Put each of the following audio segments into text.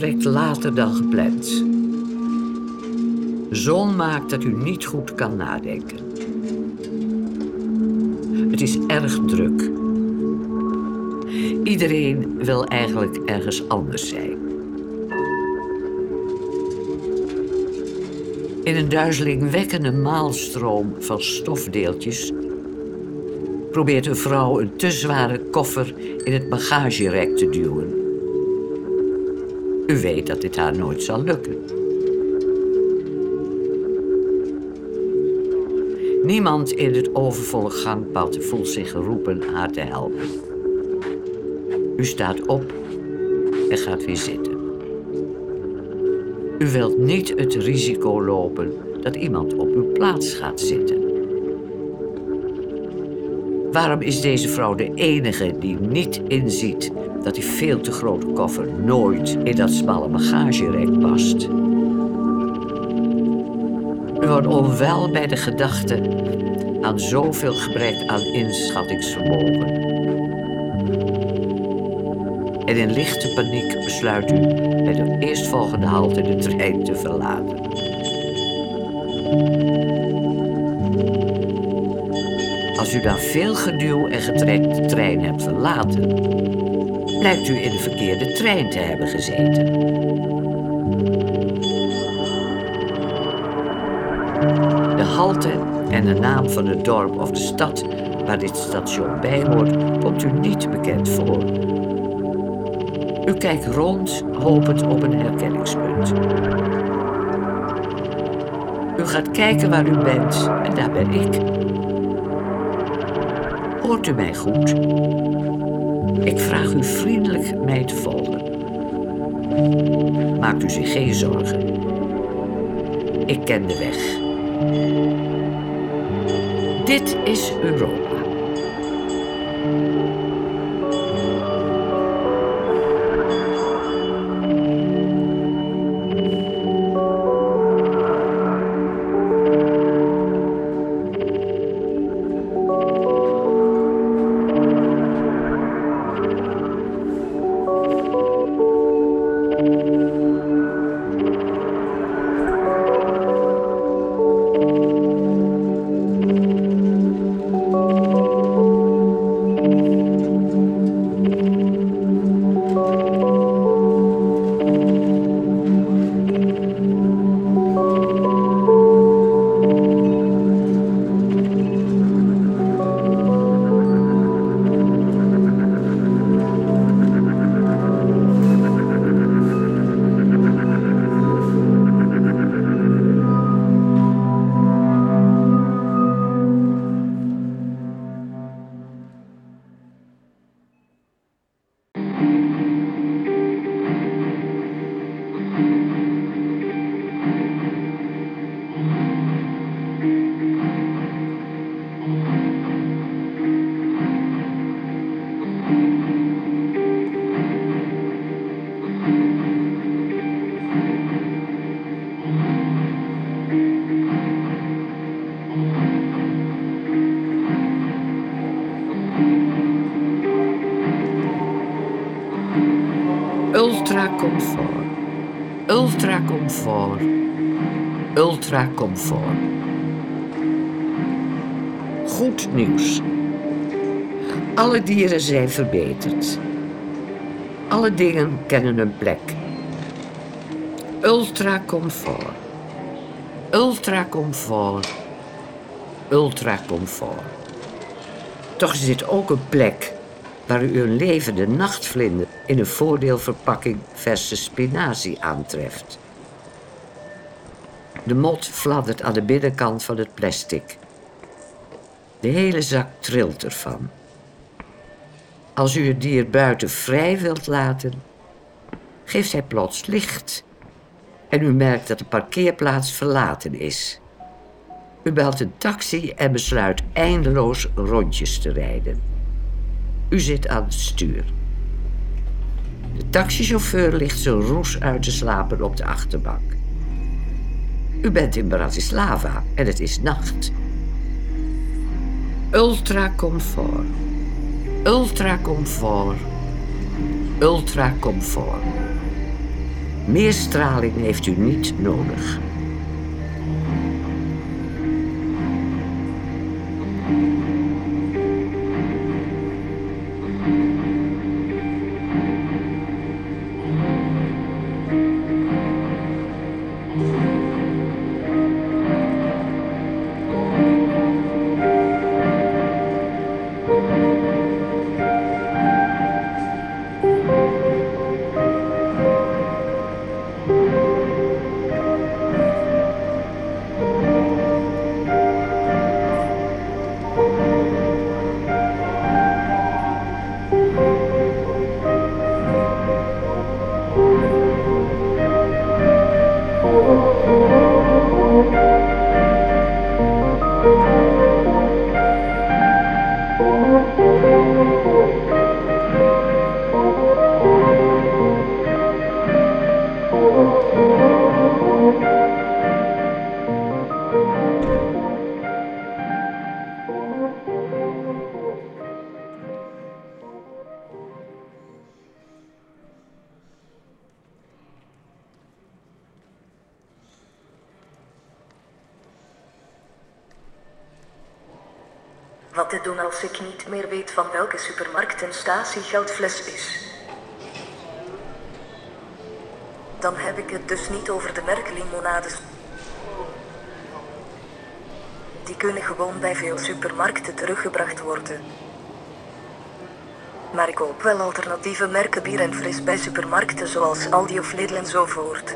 vertrekt later dan gepland. Zon maakt dat u niet goed kan nadenken. Het is erg druk. Iedereen wil eigenlijk ergens anders zijn. In een duizelingwekkende maalstroom van stofdeeltjes probeert een vrouw een te zware koffer in het bagagerek te duwen. U weet dat dit haar nooit zal lukken. Niemand in het overvolle gangpad voelt zich geroepen haar te helpen. U staat op en gaat weer zitten. U wilt niet het risico lopen dat iemand op uw plaats gaat zitten. Waarom is deze vrouw de enige die niet inziet dat die veel te grote koffer nooit in dat smalle bagagerek past? U wordt onwel bij de gedachte aan zoveel gebrek aan inschattingsvermogen. En in lichte paniek besluit u bij de eerstvolgende halte de trein te verlaten. Als u dan veel geduw en getrek de trein hebt verlaten, blijkt u in de verkeerde trein te hebben gezeten. De halte en de naam van het dorp of de stad waar dit station bij hoort, komt u niet bekend voor. U kijkt rond, hopend op een herkenningspunt. U gaat kijken waar u bent en daar ben ik. Hoort u mij goed? Ik vraag u vriendelijk mij te volgen. Maakt u zich geen zorgen. Ik ken de weg. Dit is Europa. Goed nieuws. Alle dieren zijn verbeterd. Alle dingen kennen een plek. Ultracomfort. Ultracomfort. Ultracomfort. Toch is dit ook een plek waar u een levende nachtvlinder in een voordeelverpakking verse spinazie aantreft. De mot fladdert aan de binnenkant van het plastic. De hele zak trilt ervan. Als u het dier buiten vrij wilt laten, geeft hij plots licht. En u merkt dat de parkeerplaats verlaten is. U belt een taxi en besluit eindeloos rondjes te rijden. U zit aan het stuur. De taxichauffeur ligt zijn roes uit te slapen op de achterbank. U bent in Bratislava en het is nacht. Ultra comfort. Ultra comfort. Ultra comfort. Meer straling heeft u niet nodig. Supermarkt een statiegeldfles is? Dan heb ik het dus niet over de merklimonades. Die kunnen gewoon bij veel supermarkten teruggebracht worden. Maar ik koop wel alternatieve merken bier en fris bij supermarkten zoals Aldi of Lidl enzovoort.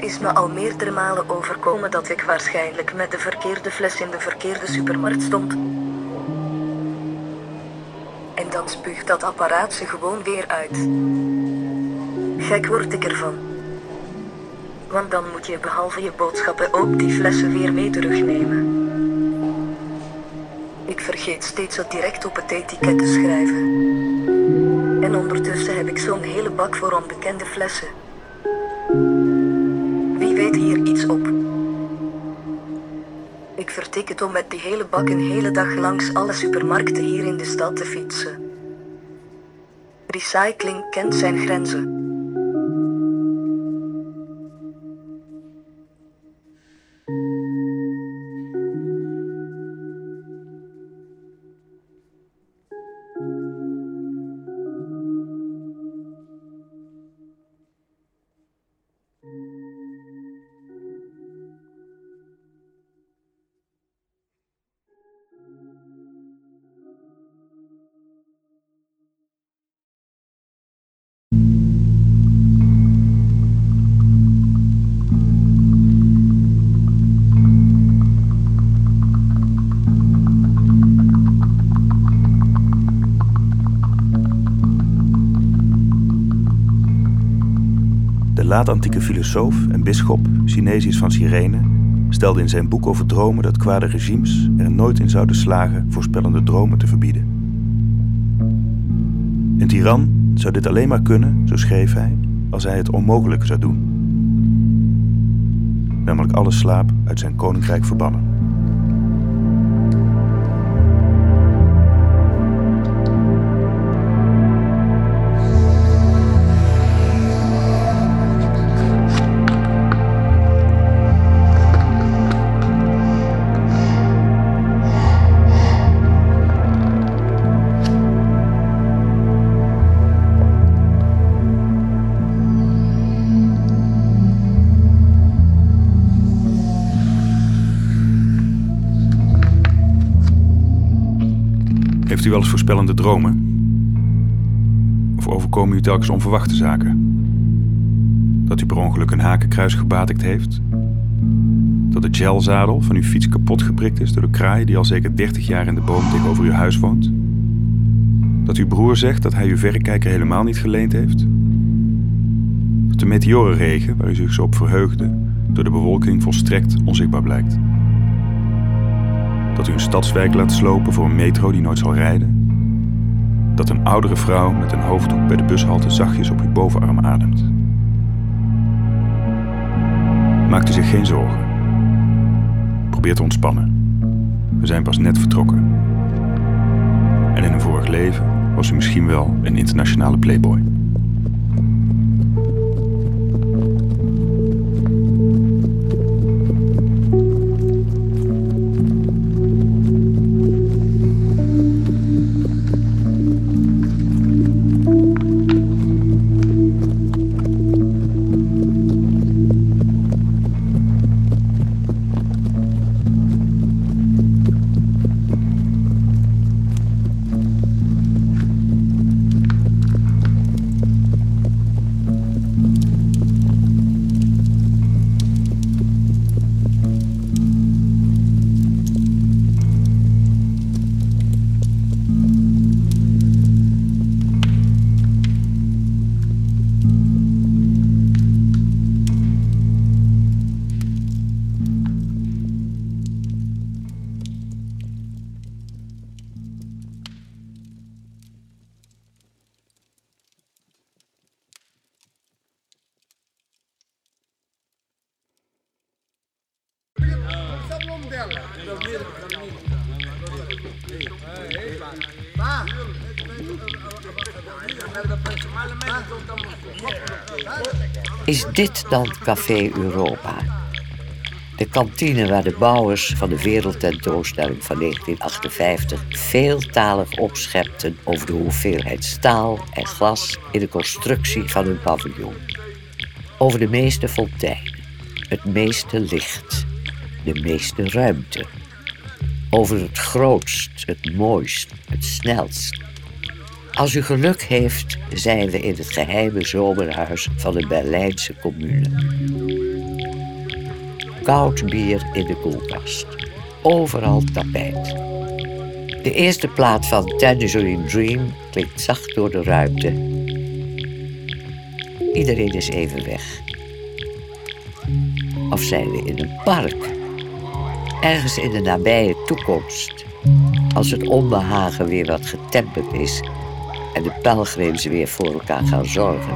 Is me al meerdere malen overkomen dat ik waarschijnlijk met de verkeerde fles in de verkeerde supermarkt stond. En dan spuugt dat apparaat ze gewoon weer uit. Gek word ik ervan. Want dan moet je behalve je boodschappen ook die flessen weer mee terugnemen. Ik vergeet steeds het direct op het etiket te schrijven. En ondertussen heb ik zo'n hele bak voor onbekende flessen. Het om met die hele bak een hele dag langs alle supermarkten hier in de stad te fietsen. Recycling kent zijn grenzen. Laat-antieke filosoof en bisschop Synesius van Cyrene stelde in zijn boek over dromen dat kwade regimes er nooit in zouden slagen voorspellende dromen te verbieden. Een tiran zou dit alleen maar kunnen, zo schreef hij, als hij het onmogelijke zou doen. Namelijk alle slaap uit zijn koninkrijk verbannen. Voorspellende dromen? Of overkomen u telkens onverwachte zaken? Dat u per ongeluk een hakenkruis gebatigd heeft? Dat de gelzadel van uw fiets kapot geprikt is door de kraai die al zeker 30 jaar in de boom tegenover uw huis woont? Dat uw broer zegt dat hij uw verrekijker helemaal niet geleend heeft? Dat de meteorenregen, waar u zich zo op verheugde, door de bewolking volstrekt onzichtbaar blijkt? Dat u een stadswijk laat slopen voor een metro die nooit zal rijden? Dat een oudere vrouw met een hoofddoek bij de bushalte zachtjes op uw bovenarm ademt? Maakt u zich geen zorgen. Probeer te ontspannen. We zijn pas net vertrokken. En in een vorig leven was u misschien wel een internationale playboy. Dit dan Café Europa? De kantine waar de bouwers van de wereldtentoonstelling van 1958 veeltalig opschepten over de hoeveelheid staal en glas in de constructie van hun paviljoen. Over de meeste fonteinen, het meeste licht, de meeste ruimte. Over het grootst, het mooist, het snelst, als u geluk heeft, zijn we in het geheime zomerhuis van de Berlijnse commune. Koud bier in de koelkast. Overal tapijt. De eerste plaat van Tangerine Dream klinkt zacht door de ruimte. Iedereen is even weg. Of zijn we in een park? Ergens in de nabije toekomst. Als het onbehagen weer wat getemperd is en de pelgrims weer voor elkaar gaan zorgen.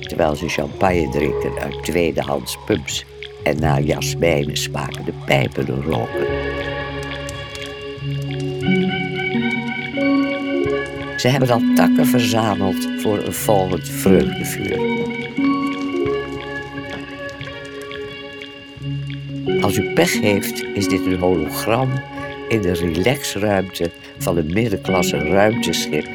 Terwijl ze champagne drinken uit tweedehands pubs en naar jasmijnen smakende pijpen roken. Ze hebben al takken verzameld voor een volgend vreugdevuur. Als u pech heeft, is dit een hologram in de relaxruimte van een middenklasse ruimteschip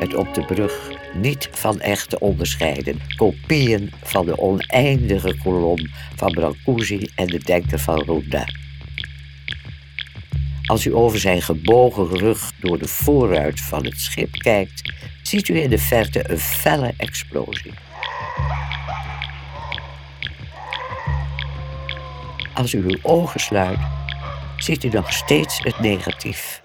het op de brug niet van echt te onderscheiden. Kopieën van de oneindige kolom van Brancusi en de denker van Rodin. Als u over zijn gebogen rug door de voorruit van het schip kijkt, ziet u in de verte een felle explosie. Als u uw ogen sluit, ziet u nog steeds het negatief.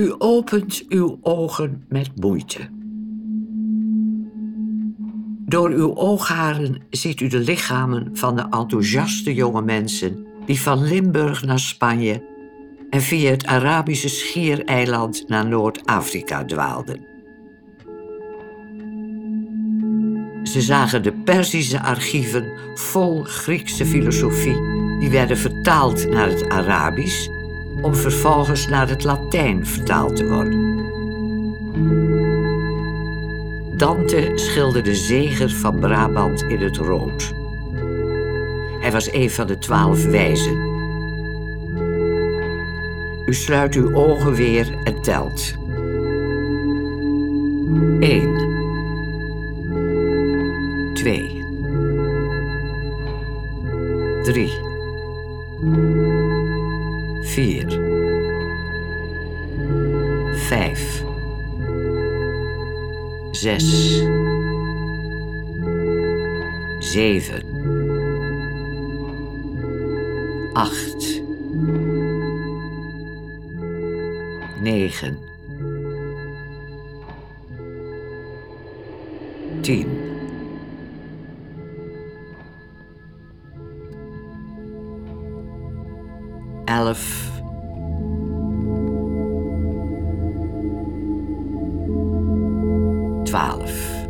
U opent uw ogen met moeite. Door uw oogharen ziet u de lichamen van de enthousiaste jonge mensen die van Limburg naar Spanje en via het Arabische schiereiland naar Noord-Afrika dwaalden. Ze zagen de Perzische archieven vol Griekse filosofie, die werden vertaald naar het Arabisch om vervolgens naar het Latijn vertaald te worden. Dante schilderde Zeger van Brabant in het rood. Hij was een van de twaalf wijzen. U sluit uw ogen weer en telt. 1. 2. 3. 4. 5. 6. 7. 8. 9. 10. 11. 12.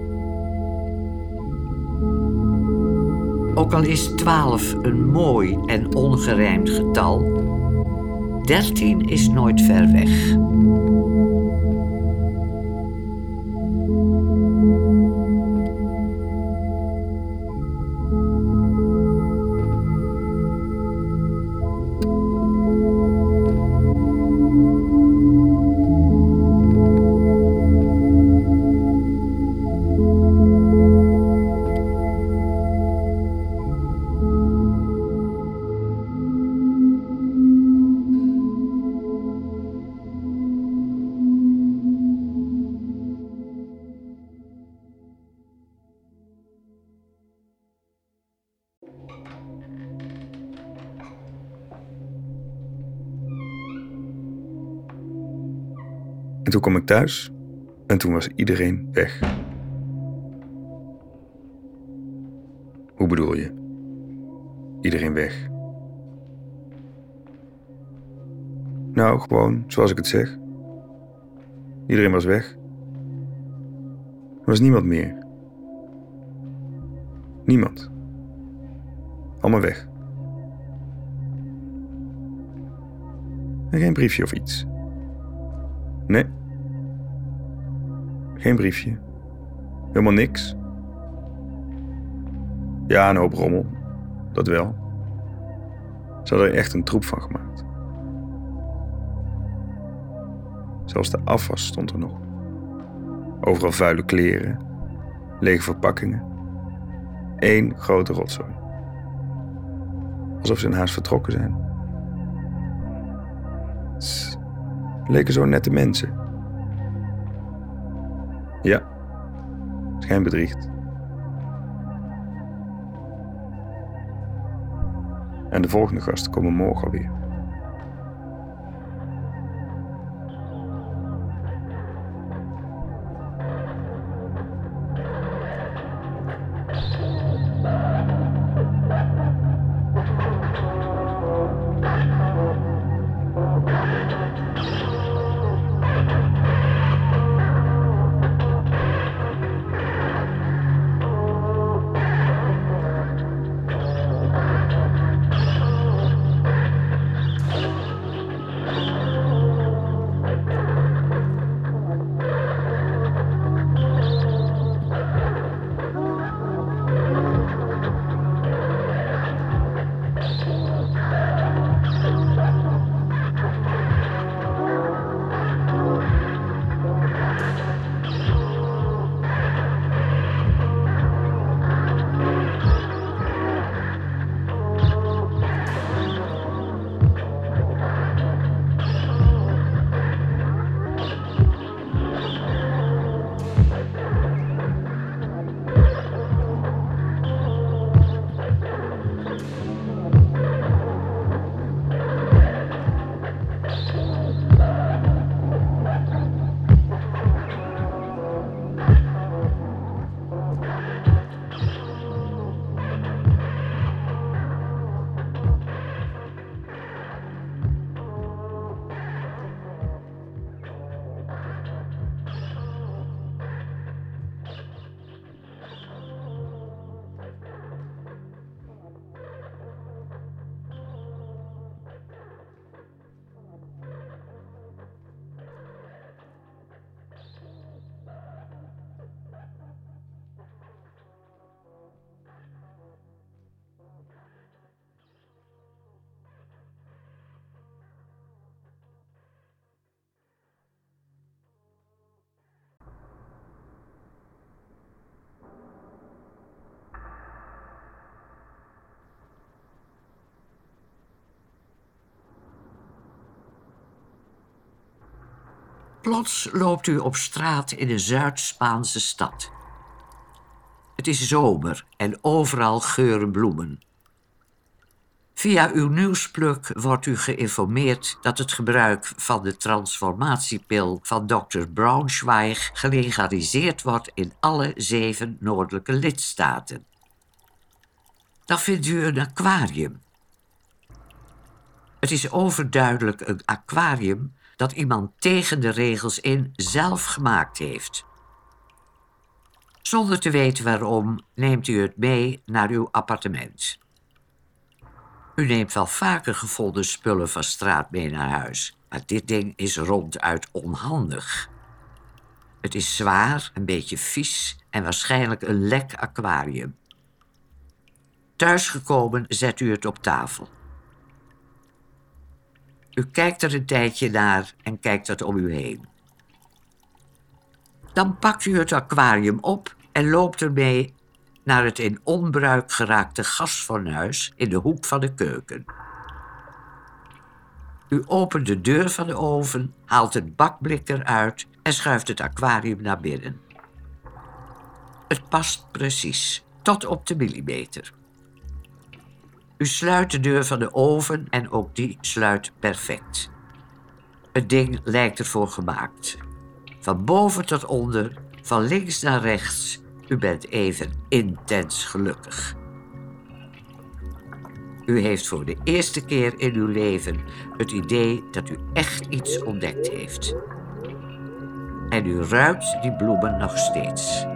Ook al is 12 een mooi en ongerijmd getal, 13 is nooit ver weg. En toen kwam ik thuis en toen was iedereen weg. Hoe bedoel je? Iedereen weg. Nou, gewoon zoals ik het zeg. Iedereen was weg. Er was niemand meer. Niemand. Allemaal weg. En geen briefje of iets. Nee. Geen briefje. Helemaal niks. Ja, een hoop rommel. Dat wel. Ze hadden er echt een troep van gemaakt. Zelfs de afwas stond er nog. Overal vuile kleren, lege verpakkingen. Eén grote rotzooi. Alsof ze een haast vertrokken zijn. Leken zo nette mensen. Ja, schijnbedriegt. En de volgende gasten komen morgen alweer. Plots loopt u op straat in een Zuid-Spaanse stad. Het is zomer en overal geuren bloemen. Via uw nieuwspluk wordt u geïnformeerd dat het gebruik van de transformatiepil van Dr. Braunschweig gelegaliseerd wordt in alle zeven noordelijke lidstaten. Dan vindt u een aquarium. Het is overduidelijk een aquarium dat iemand tegen de regels in zelf gemaakt heeft. Zonder te weten waarom neemt u het mee naar uw appartement. U neemt wel vaker gevonden spullen van straat mee naar huis, maar dit ding is ronduit onhandig. Het is zwaar, een beetje vies en waarschijnlijk een lek aquarium. Thuisgekomen zet u het op tafel. U kijkt er een tijdje naar en kijkt het om u heen. Dan pakt u het aquarium op en loopt ermee naar het in onbruik geraakte gasfornuis in de hoek van de keuken. U opent de deur van de oven, haalt het bakblik eruit en schuift het aquarium naar binnen. Het past precies, tot op de millimeter. U sluit de deur van de oven en ook die sluit perfect. Het ding lijkt ervoor gemaakt. Van boven tot onder, van links naar rechts, u bent even intens gelukkig. U heeft voor de eerste keer in uw leven het idee dat u echt iets ontdekt heeft. En u ruikt die bloemen nog steeds.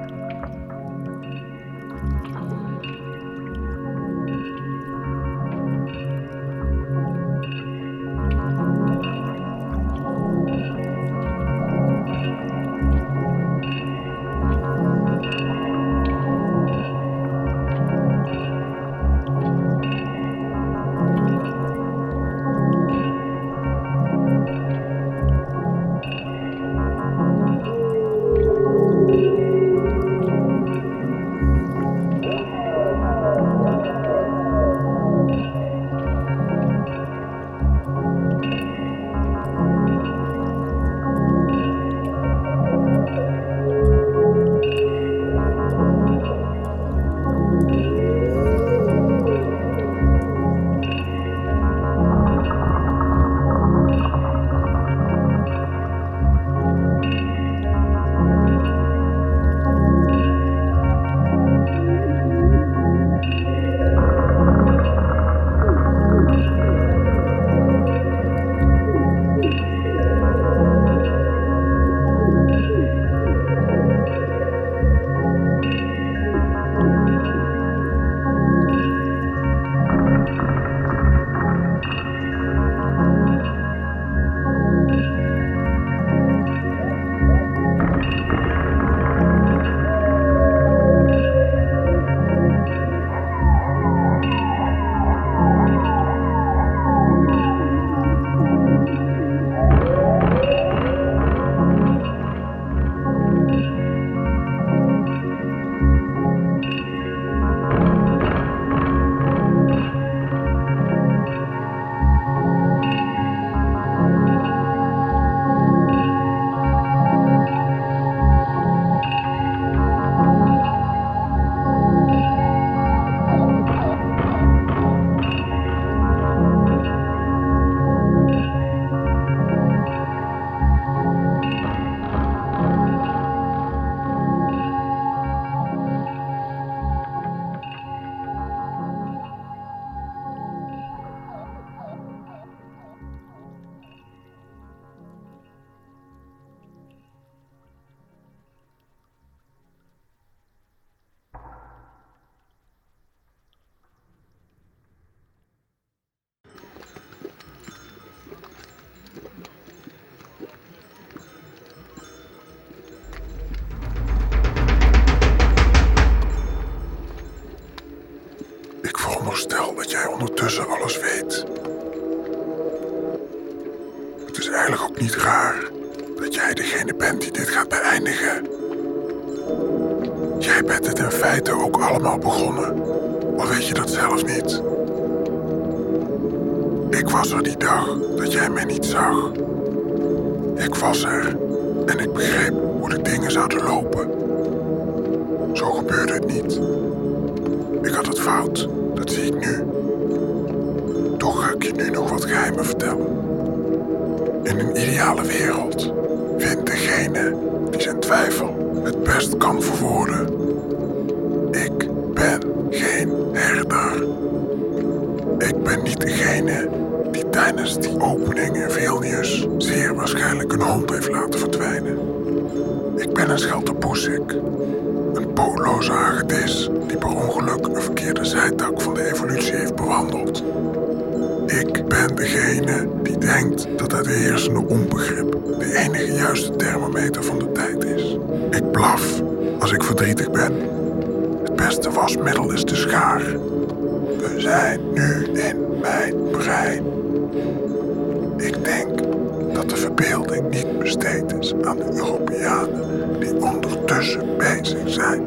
Feite ook allemaal begonnen, al weet je dat zelf niet. Ik was er die dag dat jij mij niet zag. Ik was er En ik begreep hoe de dingen zouden lopen. Zo gebeurde het niet. Ik had het fout, dat zie ik nu. Toch ga ik je nu nog wat geheimen vertellen. In een ideale wereld vindt degene die zijn twijfel het best kan verwoorden. Die opening in Vilnius zeer waarschijnlijk een hond heeft laten verdwijnen. Ik ben een schelterpoesik. Een pootloze hagedis die per ongeluk een verkeerde zijtak van de evolutie heeft bewandeld. Ik ben degene die denkt dat het heersende onbegrip de enige juiste thermometer van de tijd is. Ik blaf als ik verdrietig ben. Het beste wasmiddel is de schaar. We zijn nu in mijn brein. Ik denk dat de verbeelding niet besteed is aan de Europeanen die ondertussen bezig zijn.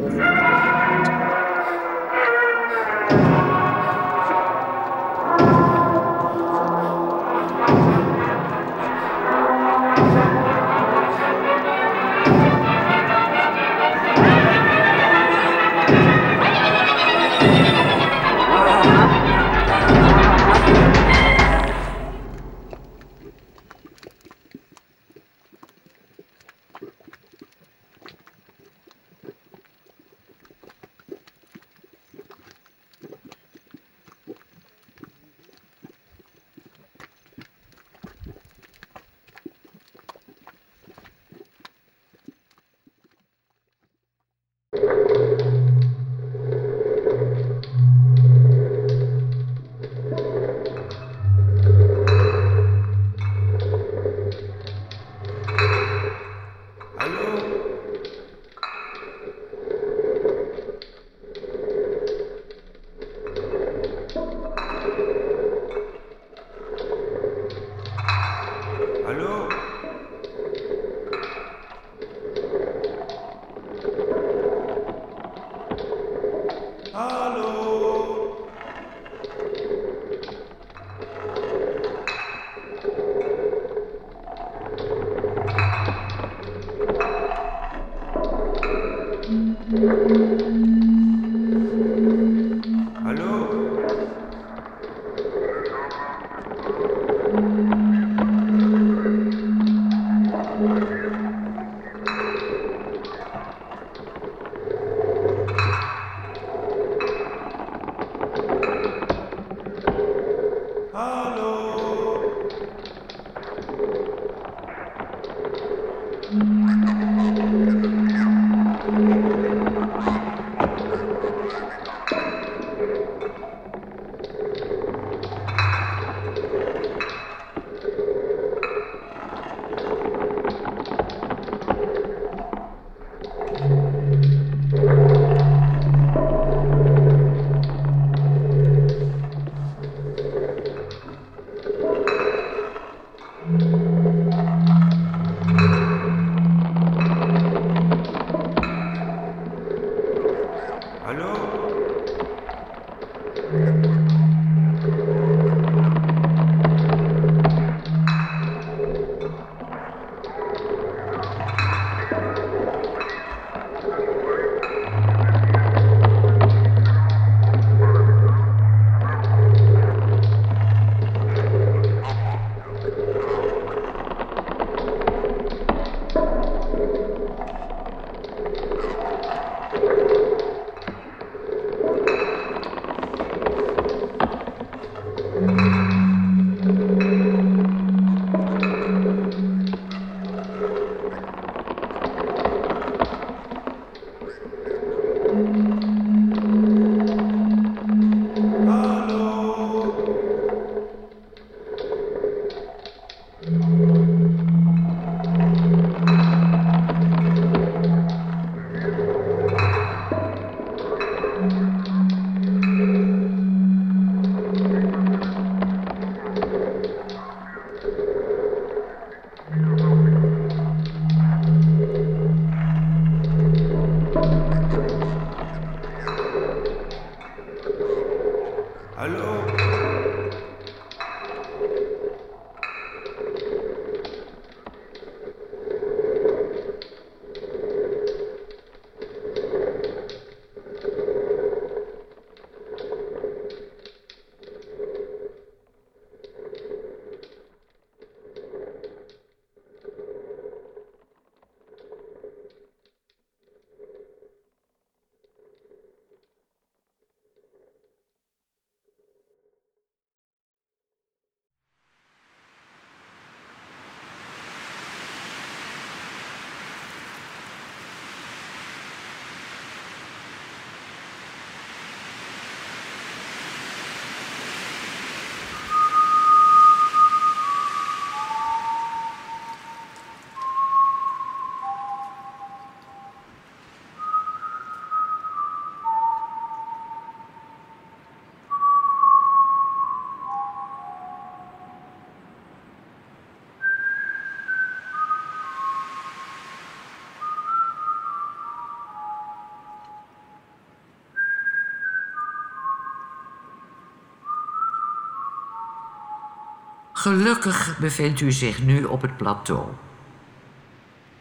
Gelukkig bevindt u zich nu op het plateau.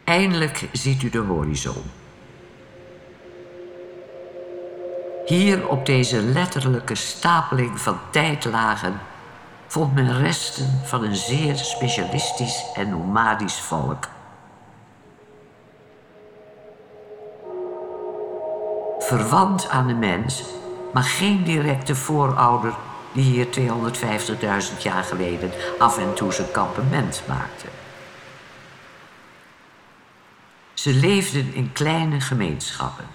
Eindelijk ziet u de horizon. Hier op deze letterlijke stapeling van tijdlagen vond men resten van een zeer specialistisch en nomadisch volk. Verwant aan de mens, maar geen directe voorouder die hier 250.000 jaar geleden af en toe zijn kampement maakte. Ze leefden in kleine gemeenschappen.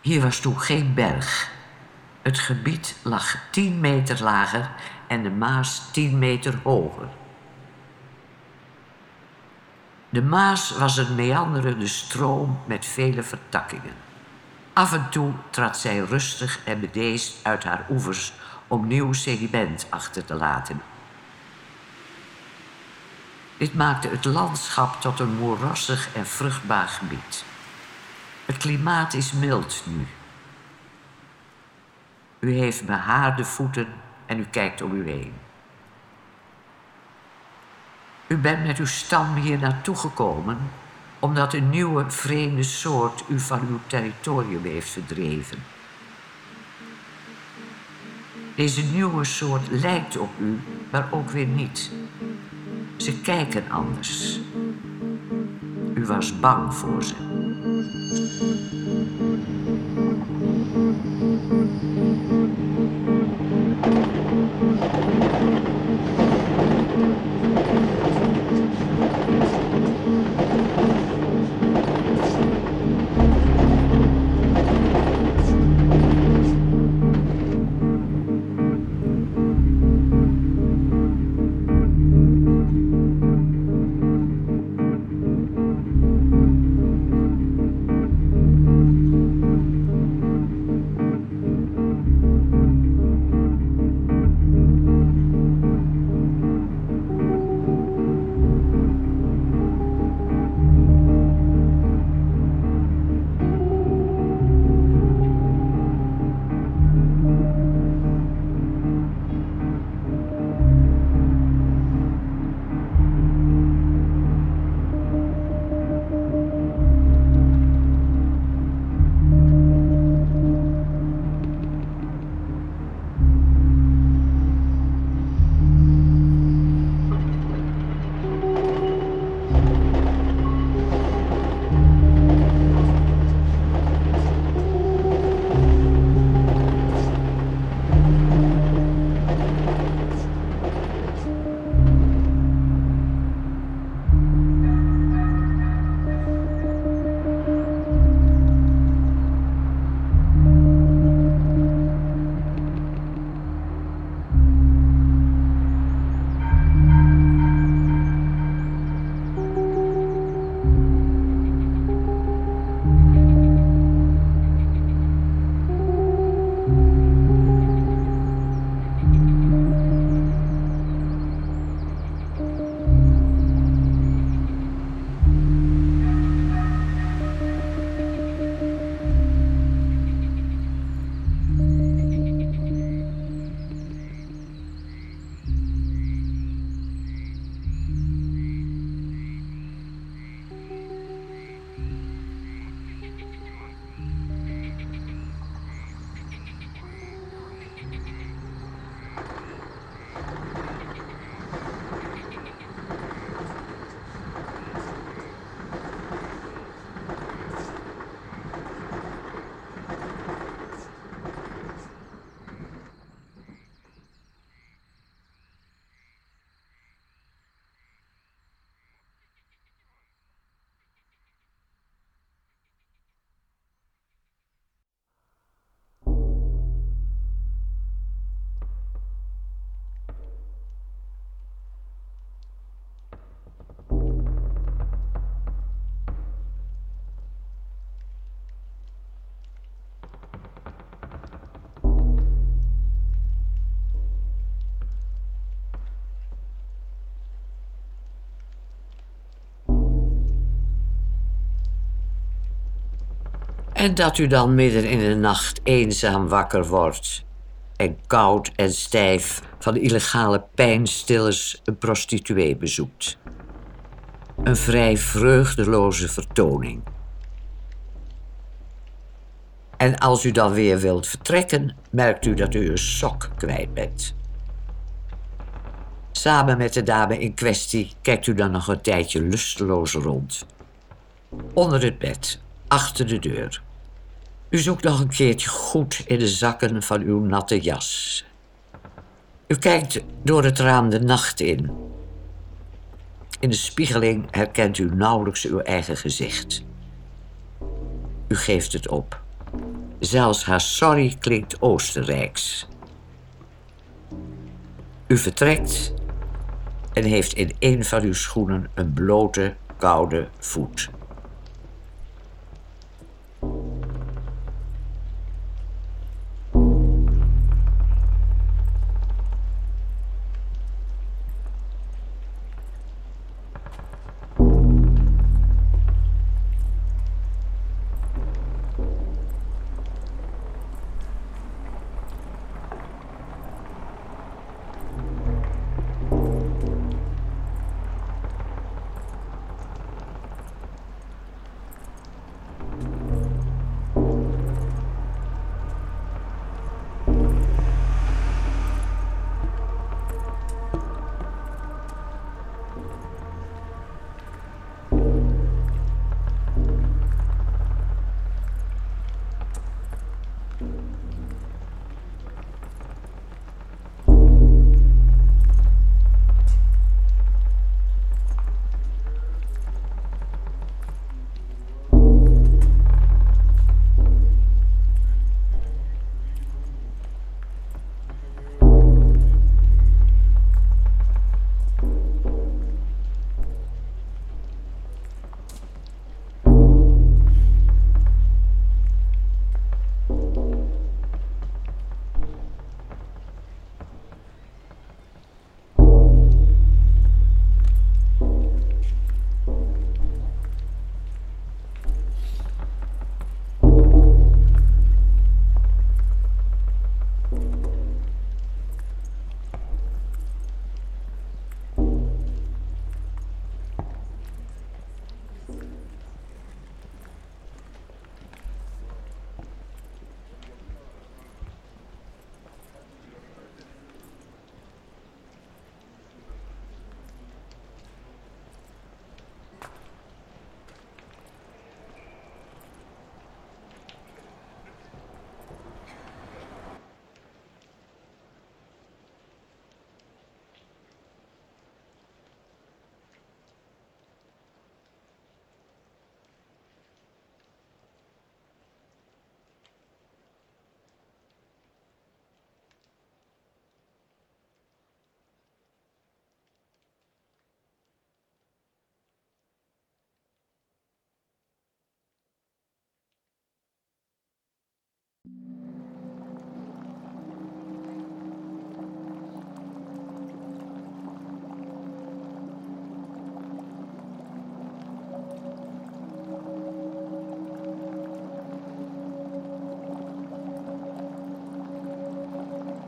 Hier was toen geen berg. Het gebied lag 10 meter lager en de Maas 10 meter hoger. De Maas was een meanderende stroom met vele vertakkingen. Af en toe trad zij rustig en bedeesd uit haar oevers om nieuw sediment achter te laten. Dit maakte het landschap tot een moerassig en vruchtbaar gebied. Het klimaat is mild nu. U heeft behaarde voeten en u kijkt om u heen. U bent met uw stam hier naartoe gekomen omdat een nieuwe vreemde soort u van uw territorium heeft verdreven. Deze nieuwe soort lijkt op u, maar ook weer niet. Ze kijken anders. U was bang voor ze. En dat u dan midden in de nacht eenzaam wakker wordt en koud en stijf van illegale pijnstillers een prostituee bezoekt. Een vrij vreugdeloze vertoning. En als u dan weer wilt vertrekken, merkt u dat u uw sok kwijt bent. Samen met de dame in kwestie kijkt u dan nog een tijdje lusteloos rond. Onder het bed, achter de deur. U zoekt nog een keertje goed in de zakken van uw natte jas. U kijkt door het raam de nacht in. In de spiegeling herkent u nauwelijks uw eigen gezicht. U geeft het op. Zelfs haar sorry klinkt Oostenrijks. U vertrekt en heeft in een van uw schoenen een blote, koude voet.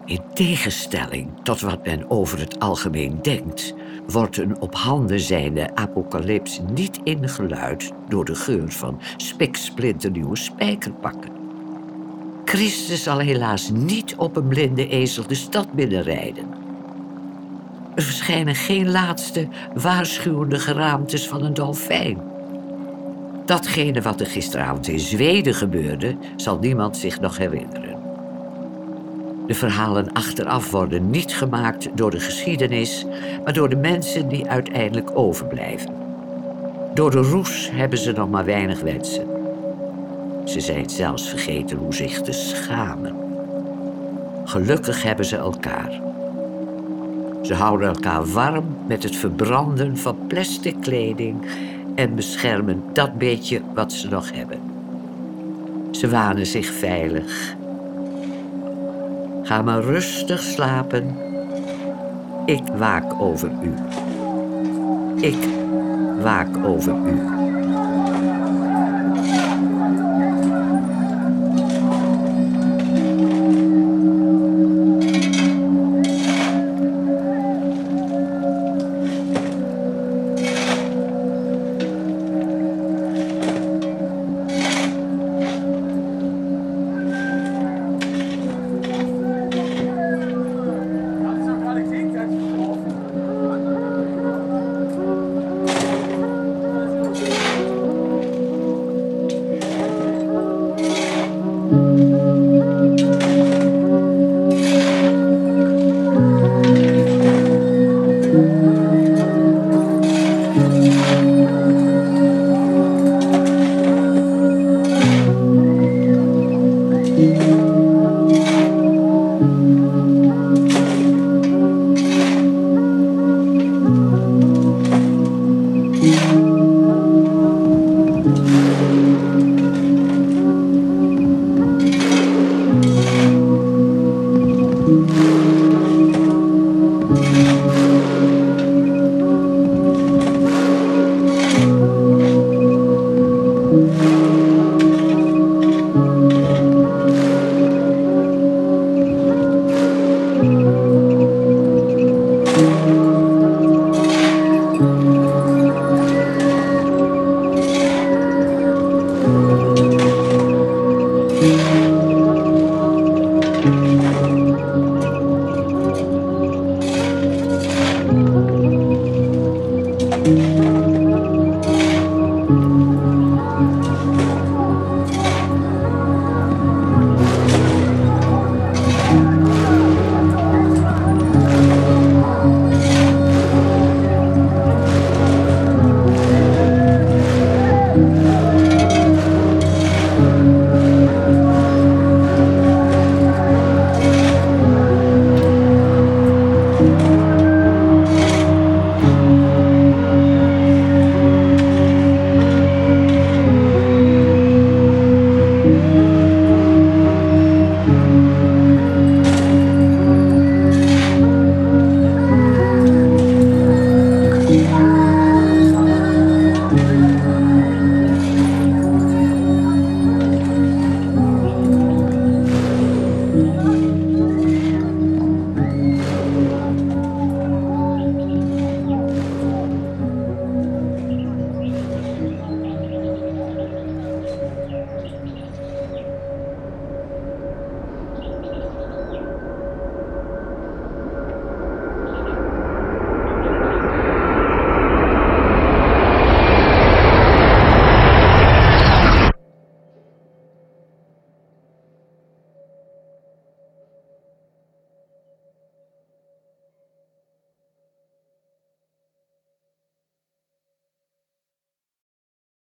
In tegenstelling tot wat men over het algemeen denkt, wordt een op handen zijnde apocalyps niet ingeluid door de geur van spiksplinternieuwe spijkerpakken. Christus zal helaas niet op een blinde ezel de stad binnenrijden. Er verschijnen geen laatste waarschuwende geraamtes van een dolfijn. Datgene wat er gisteravond in Zweden gebeurde, zal niemand zich nog herinneren. De verhalen achteraf worden niet gemaakt door de geschiedenis, maar door de mensen die uiteindelijk overblijven. Door de roes hebben ze nog maar weinig wensen. Ze zijn zelfs vergeten hoe zich te schamen. Gelukkig hebben ze elkaar. Ze houden elkaar warm met het verbranden van plastic kleding en beschermen dat beetje wat ze nog hebben. Ze wanen zich veilig Ga maar rustig slapen. Ik waak over u. Ik waak over u.